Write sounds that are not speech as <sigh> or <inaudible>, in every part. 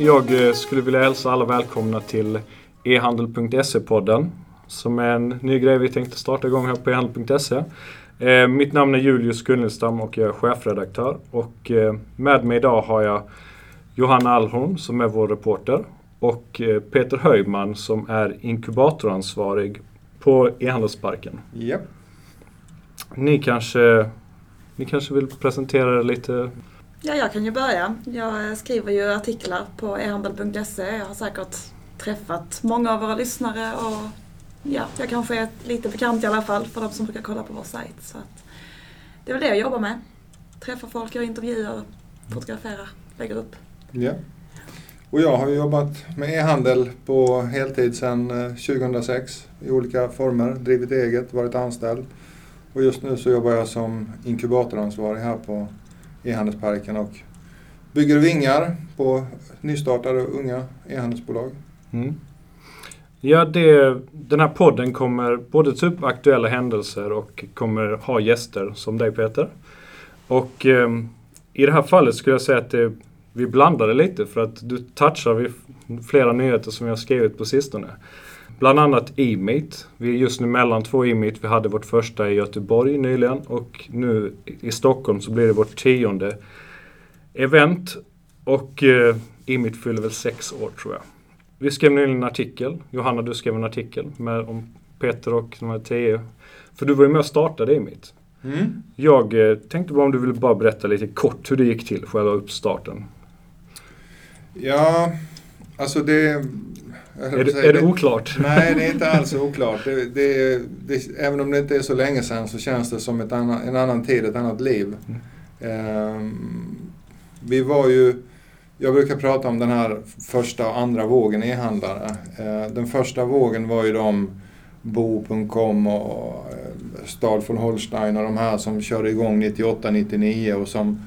Jag eh, skulle vilja hälsa alla välkomna till ehandel.se-podden som är en ny grej vi tänkte starta igång här på ehandel.se. Eh, mitt namn är Julius Gunnelstam och jag är chefredaktör. Och eh, med mig idag har jag Johanna Alholm som är vår reporter och Peter Höjman som är inkubatoransvarig på e-handelsparken. Yep. Ni kanske, ni kanske vill presentera er lite Ja, jag kan ju börja. Jag skriver ju artiklar på ehandel.se. Jag har säkert träffat många av våra lyssnare och ja, jag kanske är lite bekant i alla fall för de som brukar kolla på vår sajt. Så att det är väl det jag jobbar med. Träffa folk, göra intervjuer, fotografera, lägga upp. Ja. Och jag har jobbat med e-handel på heltid sedan eh, 2006 i olika former. Drivit eget, varit anställd. Och just nu så jobbar jag som inkubatoransvarig här på e-handelsparken och bygger vingar på nystartade unga e-handelsbolag. Mm. Ja, det, den här podden kommer både ta upp aktuella händelser och kommer ha gäster som dig Peter. Och eh, i det här fallet skulle jag säga att det, vi blandade lite för att du touchar vid flera nyheter som jag har skrivit på sistone. Bland annat e-meet. Vi är just nu mellan två e-meet. Vi hade vårt första i Göteborg nyligen och nu i Stockholm så blir det vårt tionde event. Och eh, e-meet fyller väl sex år tror jag. Vi skrev nyligen en artikel. Johanna, du skrev en artikel med, om Peter och de här tio. För du var ju med och startade e-meet. Mm. Jag eh, tänkte bara om du ville bara berätta lite kort hur det gick till, själva uppstarten. Ja, alltså det är, det, är det oklart? <laughs> Nej, det är inte alls <laughs> oklart. Det, det, det, även om det inte är så länge sedan så känns det som ett annan, en annan tid, ett annat liv. Um, vi var ju, jag brukar prata om den här första och andra vågen e-handlare. Uh, den första vågen var ju de Bo.com och uh, Stahl von Holstein och de här som körde igång 98-99 och som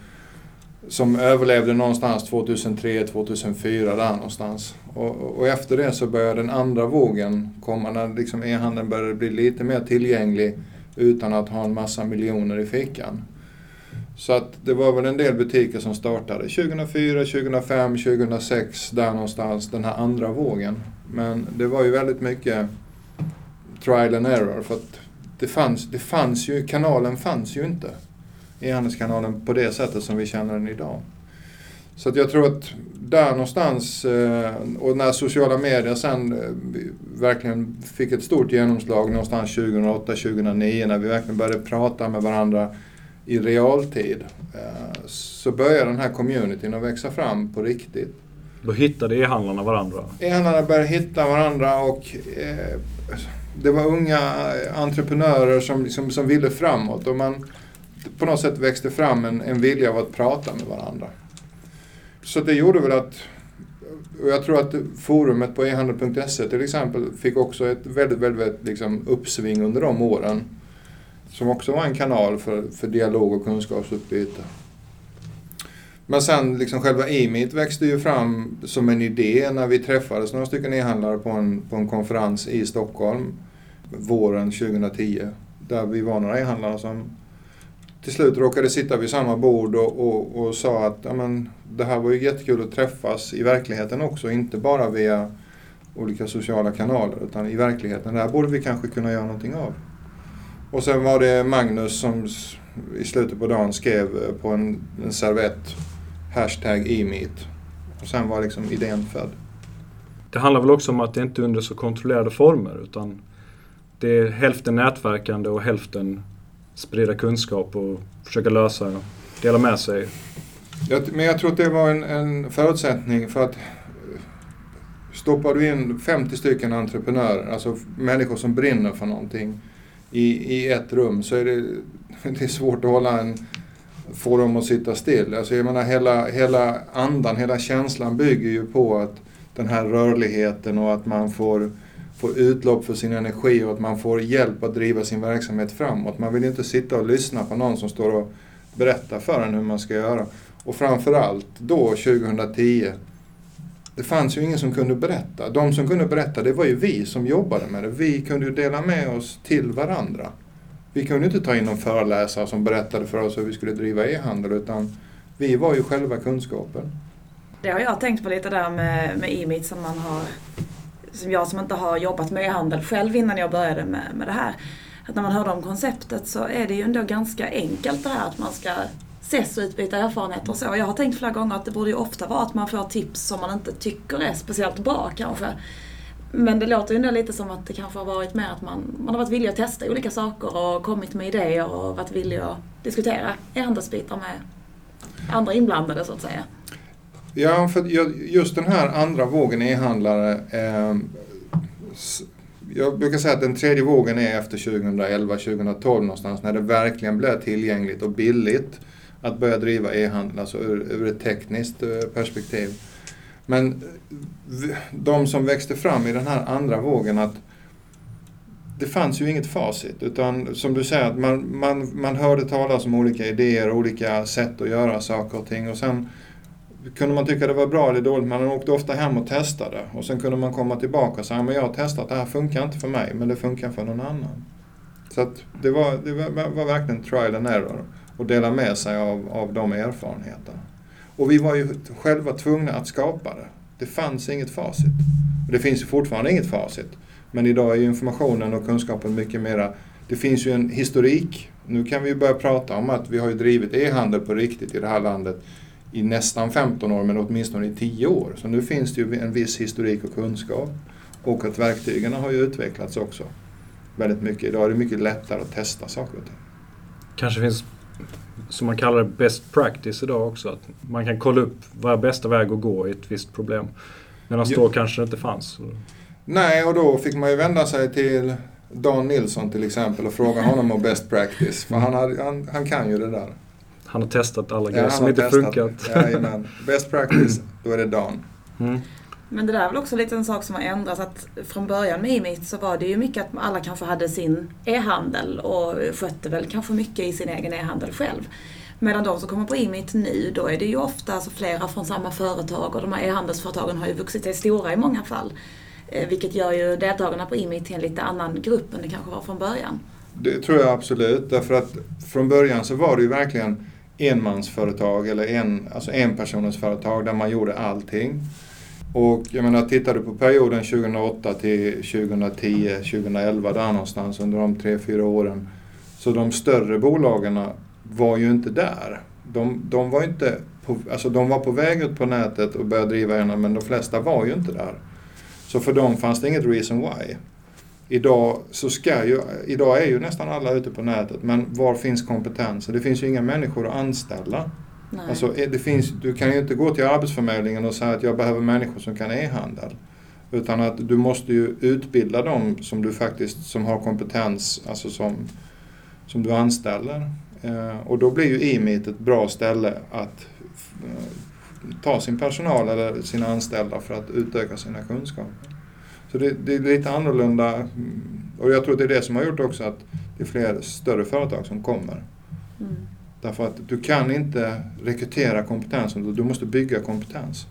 som överlevde någonstans 2003, 2004 där någonstans. Och, och, efter det så började den andra vågen komma när liksom e-handeln började bli lite mer tillgänglig utan att ha en massa miljoner i fickan. Så att det var väl en del butiker som startade 2004, 2005, 2006 där någonstans, den här andra vågen. Men det var ju väldigt mycket trial and error för att det fanns, det fanns ju, kanalen fanns ju inte e-handelskanalen på det sättet som vi känner den idag. Så att jag tror att där någonstans, eh, och när sociala medier sen eh, verkligen fick ett stort genomslag någonstans 2008-2009 när vi verkligen började prata med varandra i realtid. Eh, så började den här communityn att växa fram på riktigt. Då hittade e-handlarna varandra? E-handlarna började hitta varandra och det var unga entreprenörer som, som, som ville framåt. Och man, på något sätt växte fram en, en vilja av att prata med varandra. Så det gjorde väl att, och jag tror att forumet på ehandel.se till exempel fick också ett väldigt, väldigt liksom uppsving under de åren. Som också var en kanal för, för dialog och kunskapsutbyte. Men sen liksom själva e-meet växte ju fram som en idé när vi träffades några stycken e-handlare på en, på en konferens i Stockholm våren 2010. Där vi var några e-handlare som till slut råkade sitta vid samma bord och, och, och sa att amen, det här var ju jättekul att träffas i verkligheten också, inte bara via olika sociala kanaler utan i verkligheten. Det här borde vi kanske kunna göra någonting av. Och sen var det Magnus som i slutet på dagen skrev på en, en servett hashtag e-meet. Och sen var liksom idén född. Det handlar väl också om att det inte är under så kontrollerade former utan det är hälften nätverkande och hälften sprida kunskap och försöka lösa, dela med sig. men jag tror att det var en, en förutsättning för att eh, stoppar du in 50 stycken entreprenörer, alltså människor som brinner för någonting i, i ett rum så är det, <laughs> det är svårt att hålla en, få dem att sitta still. Alltså jag menar hela, hela andan, hela känslan bygger ju på att den här rörligheten och att man får får utlopp för sin energi och att man får hjälp att driva sin verksamhet framåt. Man vill inte sitta och lyssna på någon som står och berättar för en hur man ska göra. Och framförallt då 2010 det fanns ju ingen som kunde berätta. De som kunde berätta det var ju vi som jobbade med det. Vi kunde ju dela med oss till varandra. Vi kunde inte ta in någon föreläsare som berättade för oss hur vi skulle driva e-handel utan vi var ju själva kunskapen. Det har jag tänkt på lite där med, med e som man har som jag som inte har jobbat med e-handel själv innan jag började med, med det här. Att när man hörde om konceptet så är det ju ändå ganska enkelt det här att man ska ses och utbyta erfarenheter och så. Jag har tänkt flera gånger att det borde ju ofta vara att man får tips som man inte tycker är speciellt bra kanske. Men det låter ju ändå lite som att det kanske har varit mer att man, man har varit villig att testa olika saker och kommit med idéer och varit villig att diskutera e-handelsbitar med andra inblandade så att säga. Ja, för just den här andra vågen e-handlare. Eh, jag brukar säga att den tredje vågen är efter 2011-2012 någonstans när det verkligen blev tillgängligt och billigt att börja driva e-handel, alltså ur, ur ett tekniskt eh, perspektiv. Men eh, de som växte fram i den här andra vågen att det fanns ju inget facit utan som du säger att man, man, man hörde talas om olika idéer, olika sätt att göra saker och ting och sen kunde man tycka det var bra eller dåligt, man åkte ofta hem och testade och sen kunde man komma tillbaka och säga men jag har testat, det här funkar inte för mig men det funkar för någon annan. Så att det, var, det var, var verkligen trial and error och dela med sig av, av de erfarenheterna. Och vi var ju själva tvungna att skapa det. Det fanns inget facit. Och det finns fortfarande inget facit. Men idag är informationen och kunskapen mycket mera... Det finns ju en historik. Nu kan vi börja prata om att vi har ju drivit e-handel på riktigt i det här landet i nästan 15 år, men åtminstone i 10 år. Så nu finns det ju en viss historik och kunskap. Och att verktygen har ju utvecklats också väldigt mycket. Idag är det mycket lättare att testa saker och ting. Kanske finns, som man kallar det, best practice idag också. Att man kan kolla upp vad är bästa väg att gå i ett visst problem. Medan då kanske det inte fanns. Nej, och då fick man ju vända sig till Dan Nilsson till exempel och fråga honom om best practice. För han, hade, han, han kan ju det där. Han har testat alla grejer ja, som inte testat. funkat. Jajamän. Best practice, då är det Dan. Mm. Men det där är väl också lite en sak som har ändrats. Att från början med Imit så var det ju mycket att alla kanske hade sin e-handel och skötte väl kanske mycket i sin egen e-handel själv. Medan de som kommer på Imit nu, då är det ju ofta alltså flera från samma företag och de här e-handelsföretagen har ju vuxit sig stora i många fall. Eh, vilket gör ju deltagarna på Imit till en lite annan grupp än det kanske var från början. Det tror jag absolut, därför att från början så var det ju verkligen enmansföretag eller en, alltså en personens företag där man gjorde allting. Och jag menar, tittar du på perioden 2008 till 2010, 2011 där någonstans under de tre, fyra åren. Så de större bolagen var ju inte där. De, de, var inte på, alltså de var på väg ut på nätet och började driva ena men de flesta var ju inte där. Så för dem fanns det inget reason why. Idag, så ska ju, idag är ju nästan alla ute på nätet, men var finns kompetensen? Det finns ju inga människor att anställa. Alltså, det finns, du kan ju inte gå till Arbetsförmedlingen och säga att jag behöver människor som kan e-handel. Utan att du måste ju utbilda dem som du faktiskt som har kompetens, alltså som, som du anställer. Eh, och då blir ju e-meet ett bra ställe att eh, ta sin personal eller sina anställda för att utöka sina kunskaper. Så det, det, är lite annorlunda och jag tror det är det som har gjort också att det är fler större företag som kommer. Mm. Därför att du kan inte rekrytera kompetens, du måste bygga kompetens.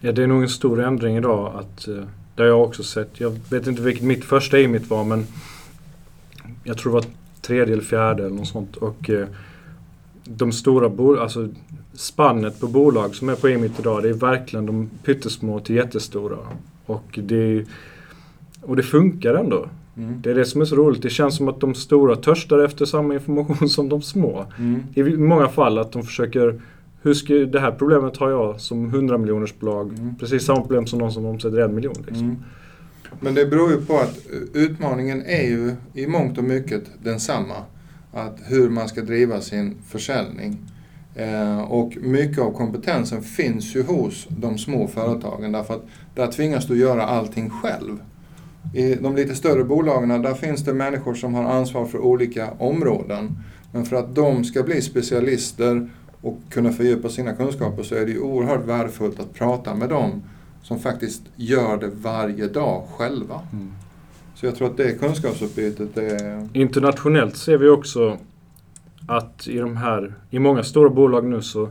Ja, det är nog en stor ändring idag. Att, eh, det har jag också sett. Jag vet inte vilket mitt första e-mitt var men jag tror det var tredje eller fjärde eller något sånt. Och eh, de stora bolagen, alltså spannet på bolag som är på e-mitt idag, det är verkligen de pyttesmå till jättestora. Och det, och det funkar ändå. Mm. Det är det som är så roligt. Det känns som att de stora törstar efter samma information <laughs> som de små. Mm. I många fall att de försöker hur ska, det här problemet har jag som 100 miljoners bolag. Mm. Precis samma problem som någon som omsätter en miljon. Liksom. Mm. Men det beror ju på att utmaningen är ju i mångt och mycket densamma. Att hur man ska driva sin försäljning. Eh, och mycket av kompetensen finns ju hos de små företagen därför att där tvingas du göra allting själv. I de lite större bolagen där finns det människor som har ansvar för olika områden. Men för att de ska bli specialister och kunna fördjupa sina kunskaper så är det ju oerhört värdefullt att prata med dem som faktiskt gör det varje dag själva. Mm. Så jag tror att det kunskapsutbytet är... Internationellt ser vi också att i de här, i många stora bolag nu så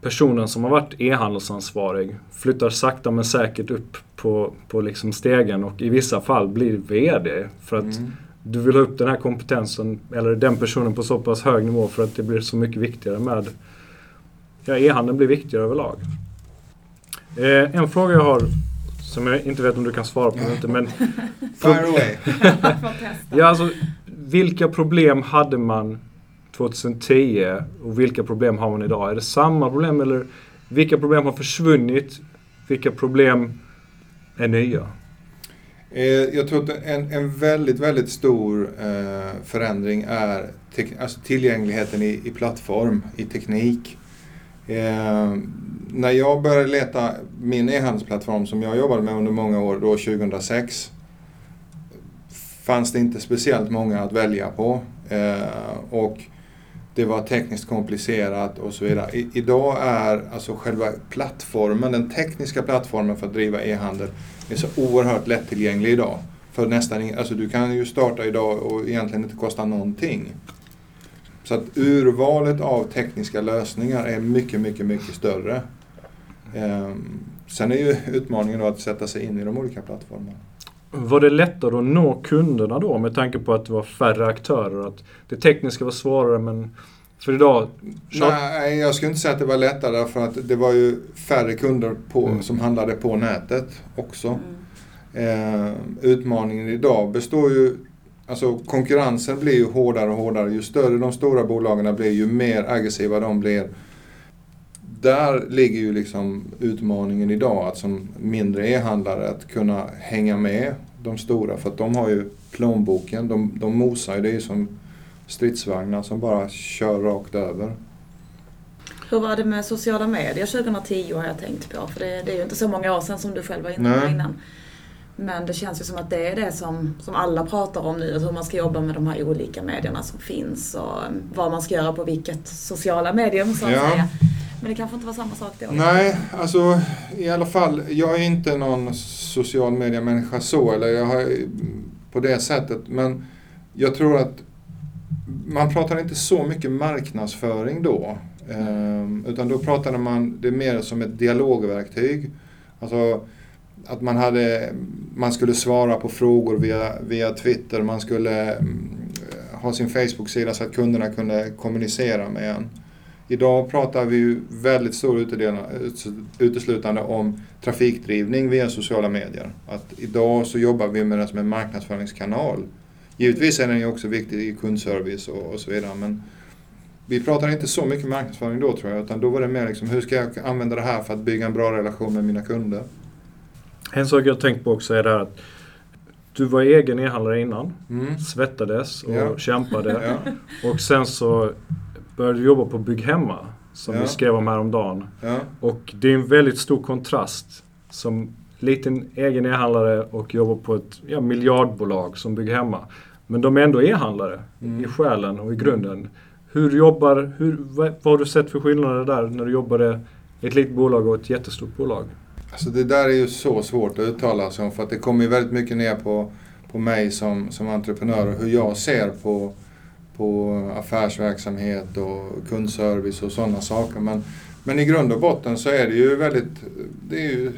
personen som har varit e-handelsansvarig flyttar sakta men säkert upp på, på liksom stegen och i vissa fall blir VD. För att mm. du vill ha upp den här kompetensen eller den personen på så pass hög nivå för att det blir så mycket viktigare med ja, e-handeln blir viktigare överlag. Eh, en fråga jag har som jag inte vet om du kan svara på eller inte men... Fire away! <laughs> ja, alltså, vilka problem hade man 2010 och vilka problem har man idag? Är det samma problem eller vilka problem har försvunnit? Vilka problem är nya? Eh, jag tror att en, en väldigt, väldigt stor eh, förändring är alltså tillgängligheten i, i plattform, i teknik. Eh, när jag började leta min e-handelsplattform som jag jobbade med under många år, då 2006, fanns det inte speciellt många att välja på. Eh, och det var tekniskt komplicerat och så vidare. I, idag är alltså själva plattformen, den tekniska plattformen för att driva e-handel, är så oerhört lättillgänglig idag. För nästan, alltså du kan ju starta idag och egentligen inte kosta någonting. Så att urvalet av tekniska lösningar är mycket, mycket, mycket större. Ehm, sen är ju utmaningen då att sätta sig in i de olika plattformarna. Var det lättare att nå kunderna då med tanke på att det var färre aktörer? Att det tekniska var svårare men för idag? Nej, jag skulle inte säga att det var lättare för att det var ju färre kunder på, mm. som handlade på nätet också. Mm. Eh, utmaningen idag består ju Alltså konkurrensen blir ju hårdare och hårdare. Ju större de stora bolagen blir, ju mer aggressiva de blir. Där ligger ju liksom utmaningen idag, att som mindre e-handlare att kunna hänga med de stora. För att de har ju plånboken, de, de mosar ju. Det är ju som stridsvagnar som bara kör rakt över. Hur var det med sociala medier 2010 har jag tänkt på? För det, det är ju inte så många år sedan som du själv var inne på innan. Men det känns ju som att det är det som, som alla pratar om nu, hur man ska jobba med de här olika medierna som finns och um, vad man ska göra på vilket sociala medium så att ja. säga. Men det kanske inte var samma sak då? Nej, alltså i alla fall, jag är inte någon social media-människa så, eller jag har på det sättet, men jag tror att man pratar inte så mycket marknadsföring då. Mm. utan då pratade man det mer som ett dialogverktyg. Alltså att man, hade, man skulle svara på frågor via, via Twitter, man skulle mm, ha sin Facebook-sida så att kunderna kunde kommunicera med en. Idag pratar vi ju väldigt stor uteslutande om trafikdrivning via sociala medier. Att idag så jobbar vi med det som en marknadsföringskanal. Givetvis är den ju också viktig i kundservice och, och så vidare men vi pratade inte så mycket marknadsföring då tror jag utan då var det mer liksom hur ska jag använda det här för att bygga en bra relation med mina kunder. En sak jag tänkt på också är det här att du var egen e-handlare innan, mm. svettades och ja. kämpade. ja. Och sen så började du jobba på Bygg Hemma, som ja. vi skrev om häromdagen. Ja. Och det är en väldigt stor kontrast som liten egen e-handlare och jobbar på ett ja, miljardbolag som Bygg Hemma. Men de är ändå e-handlare mm. i själen och i grunden. Hur jobbar, hur, vad, vad har du sett för skillnader där när du jobbade i ett litet bolag och ett jättestort bolag? Alltså det där är ju så svårt att uttala sig om för att det kommer ju väldigt mycket ner på, på mig som, som entreprenör och hur jag ser på, på affärsverksamhet och kundservice och sådana saker. Men, men i grund och botten så är det ju väldigt, det är ju,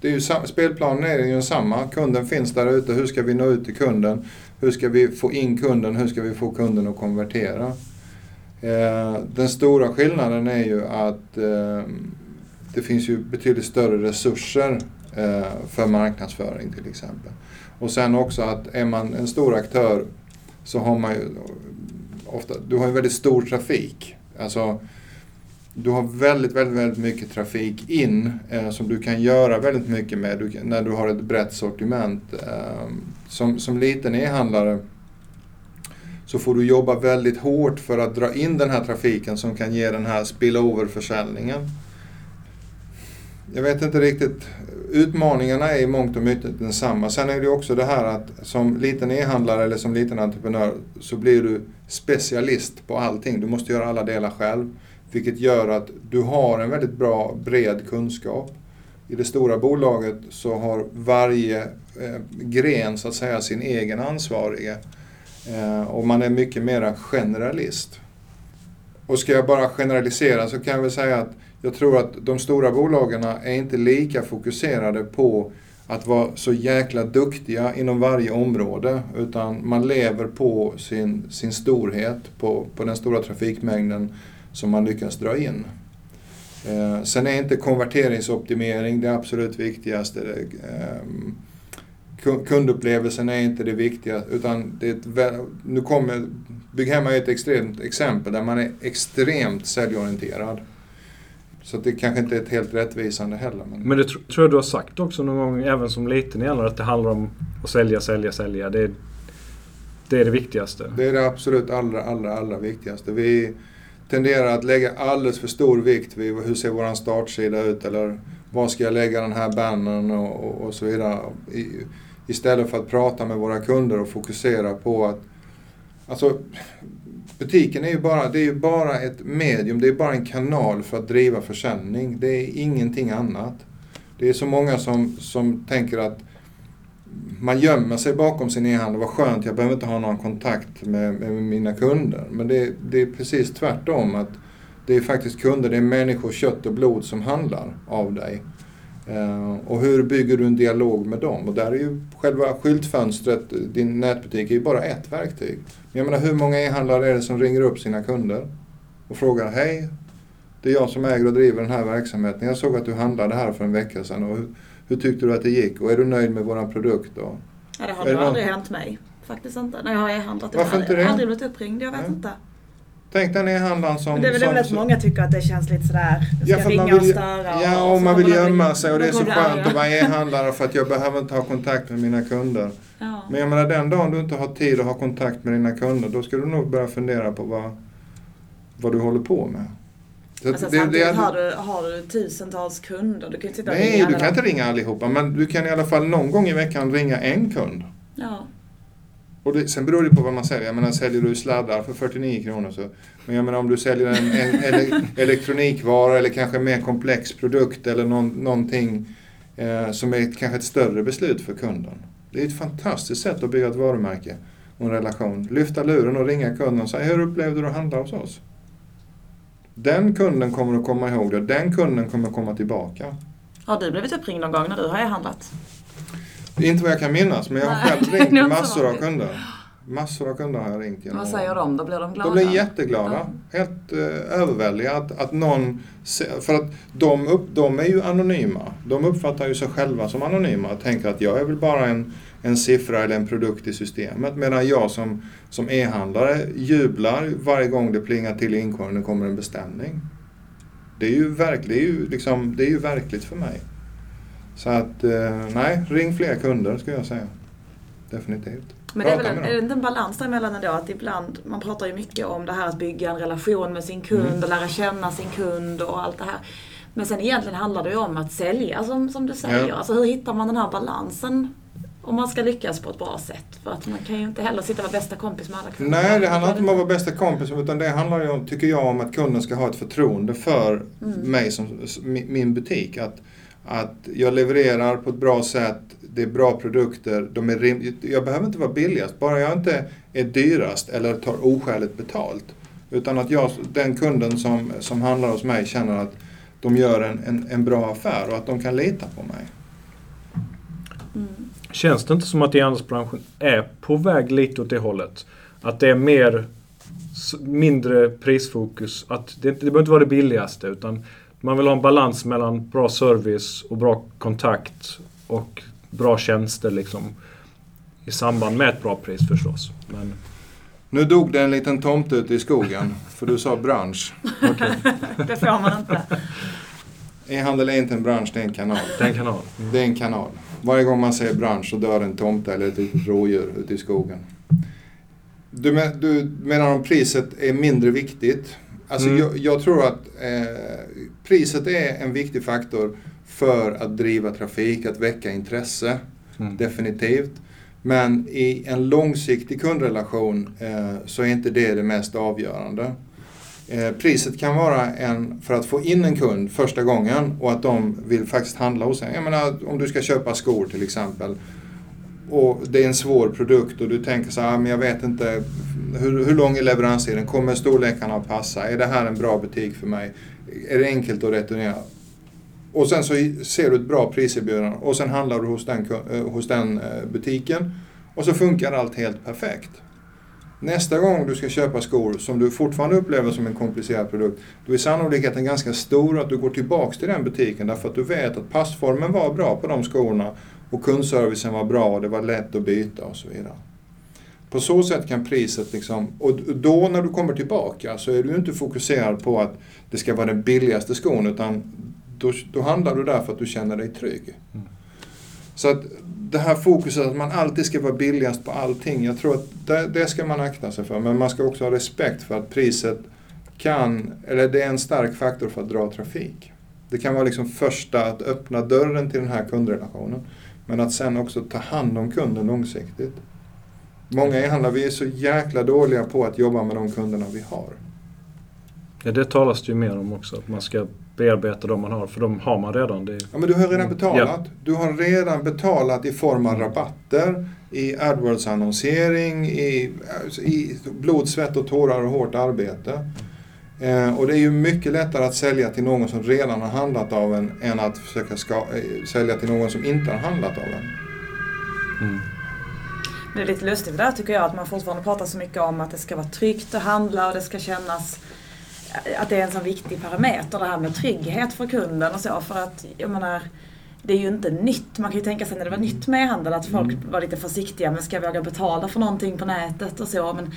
det är ju, spelplanen är ju samma. Kunden finns där ute. Hur ska vi nå ut till kunden? Hur ska vi få in kunden? Hur ska vi få kunden att konvertera? Eh, den stora skillnaden är ju att eh, det finns ju betydligt större resurser eh, för marknadsföring till exempel. Och sen också att är man en stor aktör så har man ju ofta, du har ju väldigt stor trafik. Alltså, du har väldigt, väldigt, väldigt mycket trafik in eh, som du kan göra väldigt mycket med du, när du har ett brett sortiment. Eh, som, som liten e-handlare så får du jobba väldigt hårt för att dra in den här trafiken som kan ge den här spillover-försäljningen jag vet inte riktigt. Utmaningarna är i mångt och mycket densamma. Sen är det också det här att som liten e-handlare eller som liten entreprenör så blir du specialist på allting. Du måste göra alla delar själv. Vilket gör att du har en väldigt bra bred kunskap. I det stora bolaget så har varje eh, gren så att säga sin egen ansvarige. Eh, och man är mycket mera generalist. Och ska jag bara generalisera så kan jag väl säga att jag tror att de stora bolagen är inte lika fokuserade på att vara så jäkla duktiga inom varje område utan man lever på sin, sin storhet, på, på den stora trafikmängden som man lyckas dra in. Eh, sen är inte konverteringsoptimering det absolut viktigaste. Eh, kundupplevelsen är inte det viktiga utan det är ett, nu kommer Bygghemma är ett extremt exempel där man är extremt säljorienterad. Så det kanske inte är ett helt rättvisande heller. Men, men det tr tror jag du har sagt också någon gång, även som liten i att det handlar om att sälja, sälja, sälja. Det är, det är det viktigaste. Det är det absolut allra, allra, allra viktigaste. Vi tenderar att lägga alldeles för stor vikt vid hur ser vår startsida ut eller var ska jag lägga den här bannern och, och, och så vidare. I, istället för att prata med våra kunder och fokusera på att Alltså, butiken är ju bara, det är ju bara ett medium, det är bara en kanal för att driva försäljning. Det är ingenting annat. Det är så många som, som tänker att man gömmer sig bakom sin e-handel. Vad skönt, jag behöver inte ha någon kontakt med, med mina kunder. Men det, det, är precis tvärtom. att Det är faktiskt kunder, det är människor, kött och blod som handlar av dig. Uh, och hur bygger du en dialog med dem? Och där är ju själva skyltfönstret, din nätbutik, är ju bara ett verktyg. Men jag menar hur många e-handlare är det som ringer upp sina kunder och frågar Hej, det är jag som äger och driver den här verksamheten. Jag såg att du handlade här för en vecka sedan. Och hur, hur tyckte du att det gick? Och är du nöjd med vår produkt? Då? Ja, det har nog aldrig hänt mig. Faktiskt inte. När jag har e-handlat. Varför inte det? Jag har aldrig blivit uppringd. Jag vet ja. inte. Tänk den e-handlaren som... det är väl som, att många tycker att det känns lite sådär, ska ja, ringa vill, och störa. Ja, och, och man vill gömma sig och det är så skönt att vara e-handlare för att jag behöver inte ha kontakt med mina kunder. Ja. Men jag menar den dagen du inte har tid att ha kontakt med dina kunder då ska du nog börja fundera på vad, vad du håller på med. Så alltså, det, samtidigt det är, har, du, har du tusentals kunder. Du kan inte sitta Nej, ringa du kan inte ringa allihopa men du kan i alla fall någon gång i veckan ringa en kund. Ja. Och det, sen beror det på vad man säljer. Jag menar, säljer du sladdar för 49 kronor så... Men jag menar om du säljer en, en ele, <laughs> elektronikvara eller kanske en mer komplex produkt eller någon, någonting eh, som är kanske ett större beslut för kunden. Det är ett fantastiskt sätt att bygga ett varumärke och en relation. Lyfta luren och ringa kunden och säga hur upplevde du att handla hos oss? Den kunden kommer att komma ihåg det. Den kunden kommer att komma tillbaka. Har du blivit uppringd någon gång när du har e-handlat? Inte vad jag kan minnas, men jag har själv ringt <laughs> massor av kunder. Massor av kunder har jag ringt genom Vad säger de? Då blir de glada? De blir jätteglada. Ja. Helt uh, överväldigade att, att någon... För att de, upp, de är ju anonyma. De uppfattar ju sig själva som anonyma och tänker att jag är väl bara en, en siffra eller en produkt i systemet. Medan jag som, som e-handlare jublar varje gång det plingar till i inkorgen och kommer en beställning. Det är ju, verk, det är ju, liksom, det är ju verkligt för mig. Så att, eh, nej, ring fler kunder skulle jag säga. Definitivt. Men det är väl en, är det inte en balans däremellan ändå att ibland, man pratar ju mycket om det här att bygga en relation med sin kund mm. och lära känna sin kund och allt det här. Men sen egentligen handlar det ju om att sälja som, som du säger. Ja. Alltså hur hittar man den här balansen om man ska lyckas på ett bra sätt. För att man kan ju inte heller sitta och vara bästa kompis med alla kunder. Nej, det handlar inte om att vara bästa kompis utan det handlar ju om, tycker jag, om att kunden ska ha ett förtroende för mm. mig som min butik. Att, att jag levererar på ett bra sätt, det är bra produkter, de är rim jag behöver inte vara billigast, bara jag inte är dyrast eller tar oskäligt betalt. Utan att jag, den kunden som, som handlar hos mig känner att de gör en, en, en bra affär och att de kan lita på mig. Mm. Känns det inte som att e-handelsbranschen är på väg lite åt det hållet? Att det är mer mindre prisfokus. Att det, det behöver inte vara det billigaste utan man vill ha en balans mellan bra service och bra kontakt och bra tjänster liksom. I samband med ett bra pris förstås. Men... Nu dog det en liten tomte ute i skogen, för du sa bransch. Okay. <laughs> det får man inte. E-handel är inte en bransch, det är en kanal. Det är en kanal. Mm. Det är en kanal. Varje gång man säger bransch så dör en tomte eller ett rådjur ute i skogen. Du, men, du menar om priset är mindre viktigt? Alltså mm. jag, jag, tror att eh, priset är en viktig faktor för att driva trafik, att väcka intresse. Mm. Definitivt. Men i en långsiktig kundrelation eh, så är inte det det mest avgörande. Eh, priset kan vara en för att få in en kund första gången och att de vill faktiskt handla hos en. Jag menar om du ska köpa skor till exempel och det är en svår produkt och du tänker så här, ah, men jag vet inte hur, hur lång är leveranstiden? Kommer storlekarna att passa? Är det här en bra butik för mig? Är det enkelt att returnera? Och sen så ser du ett bra priserbjudande och sen handlar du hos den, eh, hos den eh, butiken och så funkar allt helt perfekt. Nästa gång du ska köpa skor som du fortfarande upplever som en komplicerad produkt, då är sannolikheten ganska stor att du går tillbaks till den butiken därför att du vet att passformen var bra på de skorna och kundservicen var bra och det var lätt att byta och så vidare. På så sätt kan priset liksom, och då när du kommer tillbaka så är du inte fokuserad på att det ska vara den billigaste skon utan då, då handlar du där för att du känner dig trygg. Mm. Så att det här fokuset att man alltid ska vara billigast på allting, jag tror att det, det, ska man akta sig för. Men man ska också ha respekt för att priset kan, eller det är en stark faktor för att dra trafik. Det kan vara liksom första att öppna dörren till den här kundrelationen. Men att sen också ta hand om kunden långsiktigt. Många e-handlare, vi är så jäkla dåliga på att jobba med de kunderna vi har. Ja, det talas det ju mer om också, att man ska bearbeta de man har, för de har man redan. Det... Ja, men du har redan betalat. Ja. Du har redan betalat i form av rabatter, i AdWords-annonsering, i, i blod, svett och tårar och hårt arbete. Eh, och det är ju mycket lättare att sälja till någon som redan har handlat av en än att försöka ska, eh, sälja till någon som inte har handlat av en. Mm. Det är lite lustigt där tycker jag att man fortfarande pratar så mycket om att det ska vara tryggt att handla och det ska kännas att det är en så viktig parameter det här med trygghet för kunden och så. För att jag menar, det är ju inte nytt. Man kan ju tänka sig när det var nytt med e-handel att folk mm. var lite försiktiga. Men ska jag våga betala för någonting på nätet och så. Men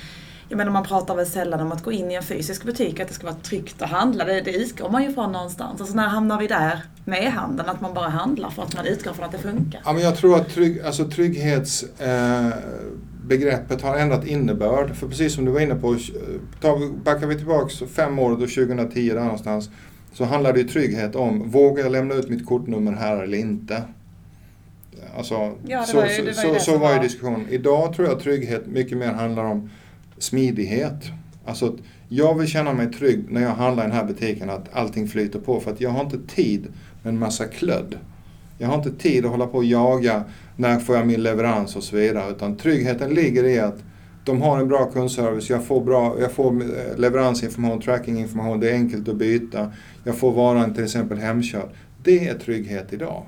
jag menar man pratar väl sällan om att gå in i en fysisk butik, att det ska vara tryggt att handla. Det, det utgår man ju från någonstans. Alltså när hamnar vi där med e-handeln? Att man bara handlar för att man utgår från att det funkar. Ja, men jag tror att trygg, alltså trygghets... Eh, begreppet har ändrat innebörd. För precis som du var inne på, tar, backar vi tillbaka fem år, då 2010 där någonstans, så handlade ju trygghet om, vågar jag lämna ut mitt kortnummer här eller inte? Alltså, ja, så, var ju, var så, så var ju diskussionen. Idag tror jag trygghet mycket mer handlar om smidighet. Alltså jag vill känna mig trygg när jag handlar i den här butiken att allting flyter på för att jag har inte tid med en massa klödd. Jag har inte tid att hålla på och jaga när får jag min leverans och så vidare. Utan tryggheten ligger i att de har en bra kundservice, jag får, bra, jag får eh, leveransinformation, trackinginformation, det är enkelt att byta. Jag får varan till exempel hemkörd. Det är trygghet idag,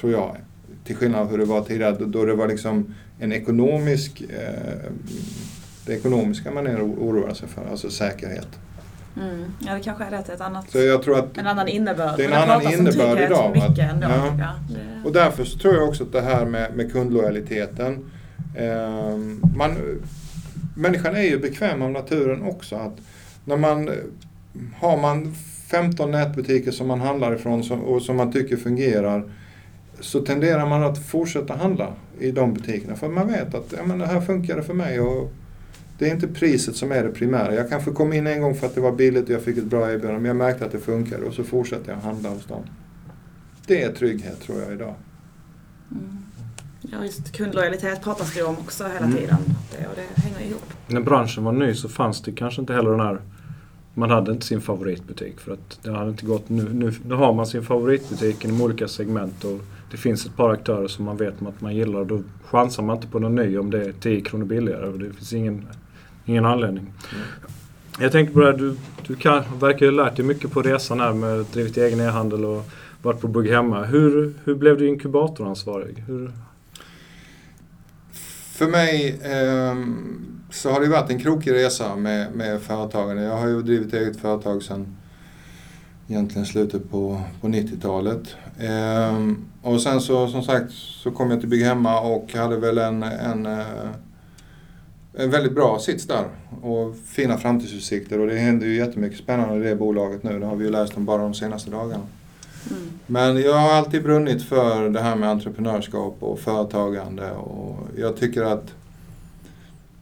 tror jag. Till skillnad från hur det var tidigare då det var liksom en ekonomisk, eh, det ekonomiska man oroar sig för, alltså säkerhet. Mm. Ja, det kanske är rätt. Ett annat, så jag tror att en annan innebörd. Det är en annan innebörd idag. Mycket ändå, ja. det... Och därför så tror jag också att det här med, med kundlojaliteten. Eh, man, människan är ju bekväm av naturen också. Att när man, har man 15 nätbutiker som man handlar ifrån som, och som man tycker fungerar så tenderar man att fortsätta handla i de butikerna. För man vet att ja, men det här funkar för mig. Och det är inte priset som är det primära. Jag kanske kom in en gång för att det var billigt och jag fick ett bra erbjudande men jag märkte att det funkade och så fortsätter jag handla hos dem. Det är trygghet tror jag idag. Mm. Ja, just kundlojalitet pratas det om också hela mm. tiden. Det, och det hänger ihop. När branschen var ny så fanns det kanske inte heller den här man hade inte sin favoritbutik för att det hade inte gått. Nu, nu, nu har man sin favoritbutik inom olika segment och det finns ett par aktörer som man vet att man gillar. Då chansar man inte på någon ny om det är 10 kronor billigare. Det finns ingen Ingen anledning. Mm. Jag tänkte på det här, du, du kan, verkar ha lärt dig mycket på resan här med drivit egen e-handel och varit på Bugg Hemma. Hur, hur blev du inkubatoransvarig? Hur... För mig eh, så har det varit en krokig resa med, med företagande. Jag har ju drivit eget företag sedan egentligen slutet på, på 90-talet. Eh, och sen så som sagt så kom jag till Bygg Hemma och hade väl en, en eh, en väldigt bra sits där och fina framtidsutsikter och det händer ju jättemycket spännande i det bolaget nu. Det har vi ju läst om bara de senaste dagarna. Mm. Men jag har alltid brunnit för det här med entreprenörskap och företagande och jag tycker att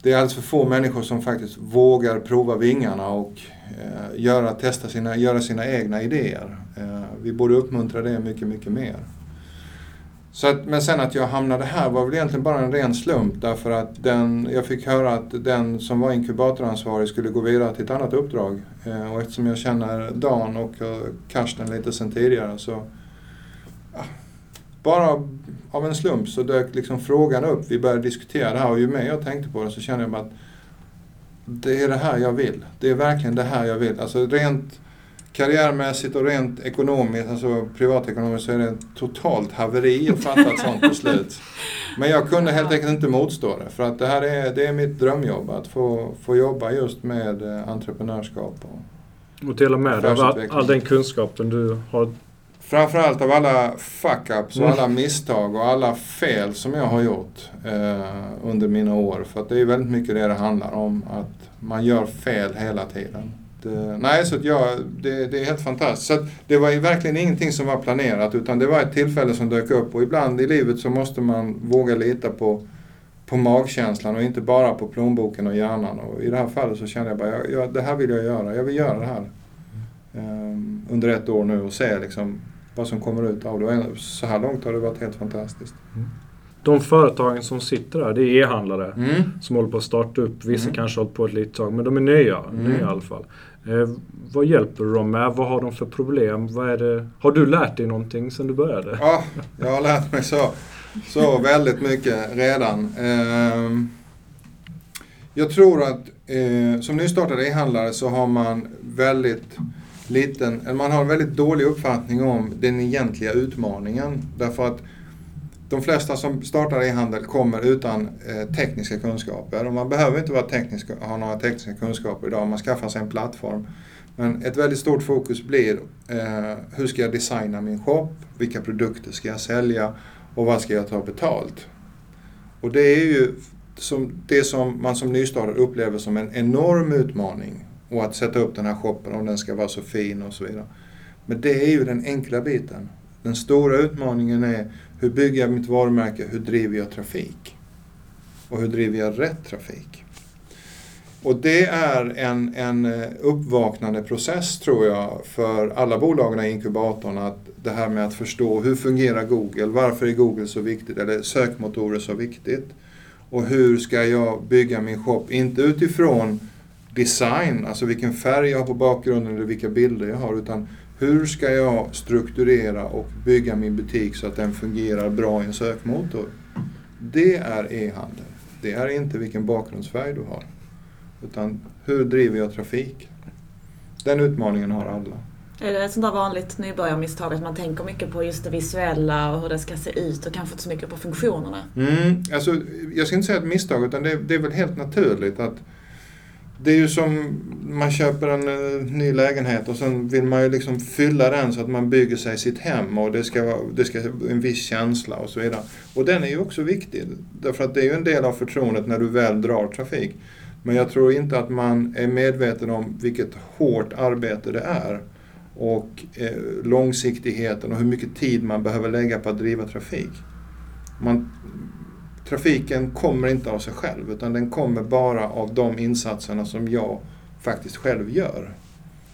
det är alldeles för få människor som faktiskt vågar prova vingarna och eh, göra, testa sina, göra sina egna idéer. Eh, vi borde uppmuntra det mycket, mycket mer. Så att, men sen att jag hamnade här var väl egentligen bara en ren slump därför att den, jag fick höra att den som var inkubatoransvarig skulle gå vidare till ett annat uppdrag. Eh, och eftersom jag känner Dan och Karsten lite sen tidigare så ja, bara av en slump så dök liksom frågan upp. Vi började diskutera det här och ju mer jag tänkte på det så kände jag bara att det är det här jag vill. Det är verkligen det här jag vill. Alltså rent karriärmässigt och rent ekonomiskt, alltså privatekonomiskt, så är det ett totalt haveri att fatta ett sånt beslut. Men jag kunde helt enkelt inte motstå det. För att det här är, det är mitt drömjobb, att få, få jobba just med eh, entreprenörskap. Och, Och dela med dig av all, den kunskapen du har. Framförallt av alla fuck-ups och Mm. alla misstag och alla fel som jag har gjort eh, under mina år. För att det är väldigt mycket det det handlar om, att man gör fel hela tiden. Eh, nej, så att ja, det, det är helt fantastiskt. Så att det var ju verkligen ingenting som var planerat utan det var ett tillfälle som dök upp och ibland i livet så måste man våga lita på, på magkänslan och inte bara på plånboken och hjärnan. Och I det här fallet så kände jag bara, jag, jag, det här vill jag göra, jag vill göra det här. Um, under ett år nu och se liksom vad som kommer ut av det. Och Så här långt har det varit helt fantastiskt. Mm. De företagen som sitter där, det är e-handlare. Mm. Som håller på att starta upp. Vissa Mm. kanske har hållit på ett litet tag, men de är nya. Mm. nya i alla fall. Eh, vad hjälper du dem med? Vad har de för problem? Vad är det? Har du lärt dig någonting sedan du började? Ja, jag har lärt mig så, så väldigt mycket redan. Ehm, jag tror att eh, som nystartad e-handlare så har man väldigt liten, man har en väldigt dålig uppfattning om den egentliga utmaningen. Därför att de flesta som startar e-handel kommer utan eh, tekniska kunskaper. Och man behöver inte vara teknisk, ha några tekniska kunskaper idag, man skaffar sig en plattform. Men ett väldigt stort fokus blir eh, hur ska jag designa min shop? Vilka produkter ska jag sälja? Och vad ska jag ta betalt? Och det är ju som, det som man som nystartad upplever som en enorm utmaning. Och att sätta upp den här shoppen om den ska vara så fin och så vidare. Men det är ju den enkla biten. Den stora utmaningen är hur bygger jag mitt varumärke? Hur driver jag trafik? Och hur driver jag rätt trafik? Och det är en, en eh, uppvaknande process tror jag för alla bolagen i inkubatorn. Att det här med att förstå hur fungerar Google? Varför är Google så viktigt? Eller sökmotorer så viktigt? Och hur ska jag bygga min shop? Inte utifrån design, alltså vilken färg jag har på bakgrunden eller vilka bilder jag har. Utan hur ska jag strukturera och bygga min butik så att den fungerar bra i en sökmotor? Det är e-handel. Det är inte vilken bakgrundsfärg du har. Utan hur driver jag trafik? Den utmaningen har alla. Är det ett sånt där vanligt nybörjarmisstag att man tänker mycket på just det visuella och hur det ska se ut och kanske inte så mycket på funktionerna? Mm, alltså, jag ska inte säga ett misstag, utan det, det är väl helt naturligt att det är ju som man köper en eh, ny lägenhet och sen vill man ju liksom fylla den så att man bygger sig sitt hem och det ska vara det ska en viss känsla och så vidare. Och den är ju också viktig, därför att det är ju en del av förtroendet när du väl drar trafik. Men jag tror inte att man är medveten om vilket hårt arbete det är och eh, långsiktigheten och hur mycket tid man behöver lägga på att driva trafik. Man, trafiken kommer inte av sig själv utan den kommer bara av de insatserna som jag faktiskt själv gör.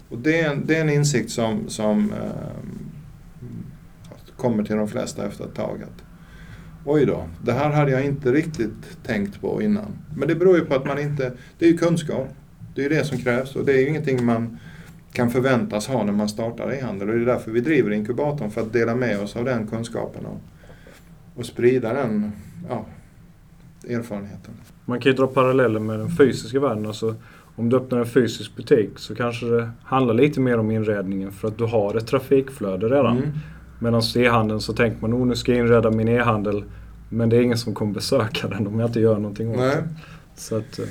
Och det är en, det är en insikt som, som eh, kommer till de flesta efter ett tag. Att, Oj då, det här hade jag inte riktigt tänkt på innan. Men det beror ju på att man inte, det är ju kunskap. Det är ju det som krävs och det är ju ingenting man kan förväntas ha när man startar e-handel. Och det är därför vi driver inkubatorn, för att dela med oss av den kunskapen och, och sprida den ja, erfarenheten. Man kan ju dra paralleller med den fysiska världen. Alltså, om du öppnar en fysisk butik så kanske det handlar lite mer om inredningen för att du har ett trafikflöde redan. Mm. Medan e-handeln så tänker man oh, nu ska jag inreda min e-handel men det är ingen som kommer besöka den om jag inte gör någonting åt Nej. det. Så att, eh,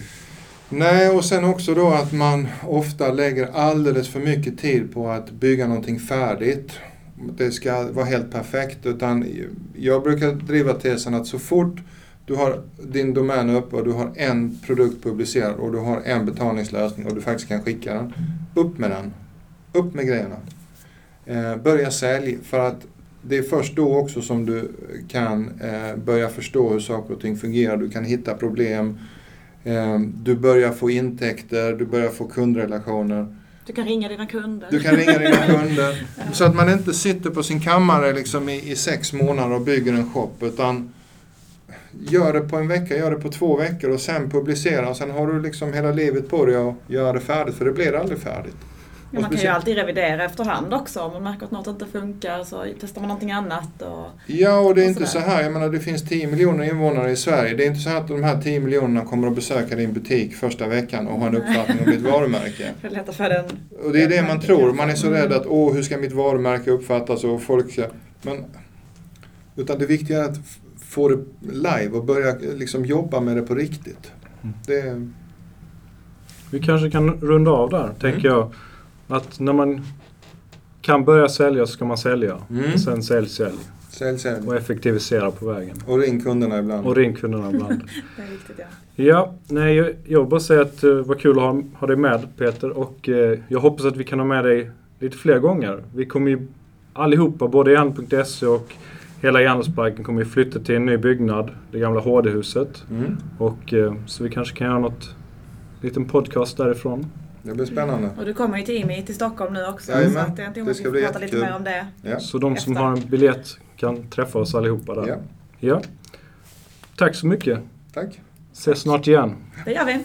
Nej, och sen också då att man ofta lägger alldeles för mycket tid på att bygga någonting färdigt. Det ska vara helt perfekt. Utan jag brukar driva tesen att så fort du har din domän uppe och du har en produkt publicerad och du har en betalningslösning och du faktiskt kan skicka den. Upp med den. Upp med grejerna. Eh, börja sälj för att det är först då också som du kan eh, börja förstå hur saker och ting fungerar. Du kan hitta problem. Eh, du börjar få intäkter, du börjar få kundrelationer. Du kan ringa dina kunder. Du kan ringa dina <laughs> kunder. Så att man inte sitter på sin kammare liksom i, i sex månader och bygger en shop. Utan gör det på en vecka, gör det på två veckor och sen publicera. Och sen har du liksom hela livet på dig att göra det färdigt. För det blir aldrig färdigt. Ja, man kan ju alltid revidera efterhand också. Om man märker att något inte funkar så testar man någonting annat. Och... Ja, och det är Och inte så här. Jag menar, det finns 10 miljoner invånare i Sverige. Det är inte så att de här 10 miljonerna kommer att besöka din butik första veckan och ha en uppfattning om ditt <laughs> varumärke. Det få den... Och det är det man tror. Man är så rädd att åh, hur ska mitt varumärke uppfattas och folk ska... Men, utan det viktiga är att få det live och börja liksom jobba med det på riktigt. Mm. Det, Vi kanske kan runda av där, tänker jag. Att när man kan börja sälja så ska man sälja. Mm. Och sen sälj, sälj. sälj, sälj. Och effektivisera på vägen. Och ring kunderna ibland. Och ring kunderna ibland. <laughs> Det är viktigt ja. Ja, nej, jag, vill bara säga att det var kul att ha, ha dig med Peter och eh, jag hoppas att vi kan ha med dig lite fler gånger. Vi kommer ju allihopa, både Jan.se och hela Järnvägsparken kommer ju flytta till en ny byggnad, det gamla HD-huset. Mm. Och, eh, så vi kanske kan göra något, liten podcast därifrån. Det blir spännande. Och du kommer ju till IMI till Stockholm nu också. Jajamän. så att jag tänkte Det att ska bli prata lite mer om det. Ja. Så de som Efter. har en biljett kan träffa oss allihopa där. ja, ja. Tack så mycket. tack. Ses snart igen. Det gör vi.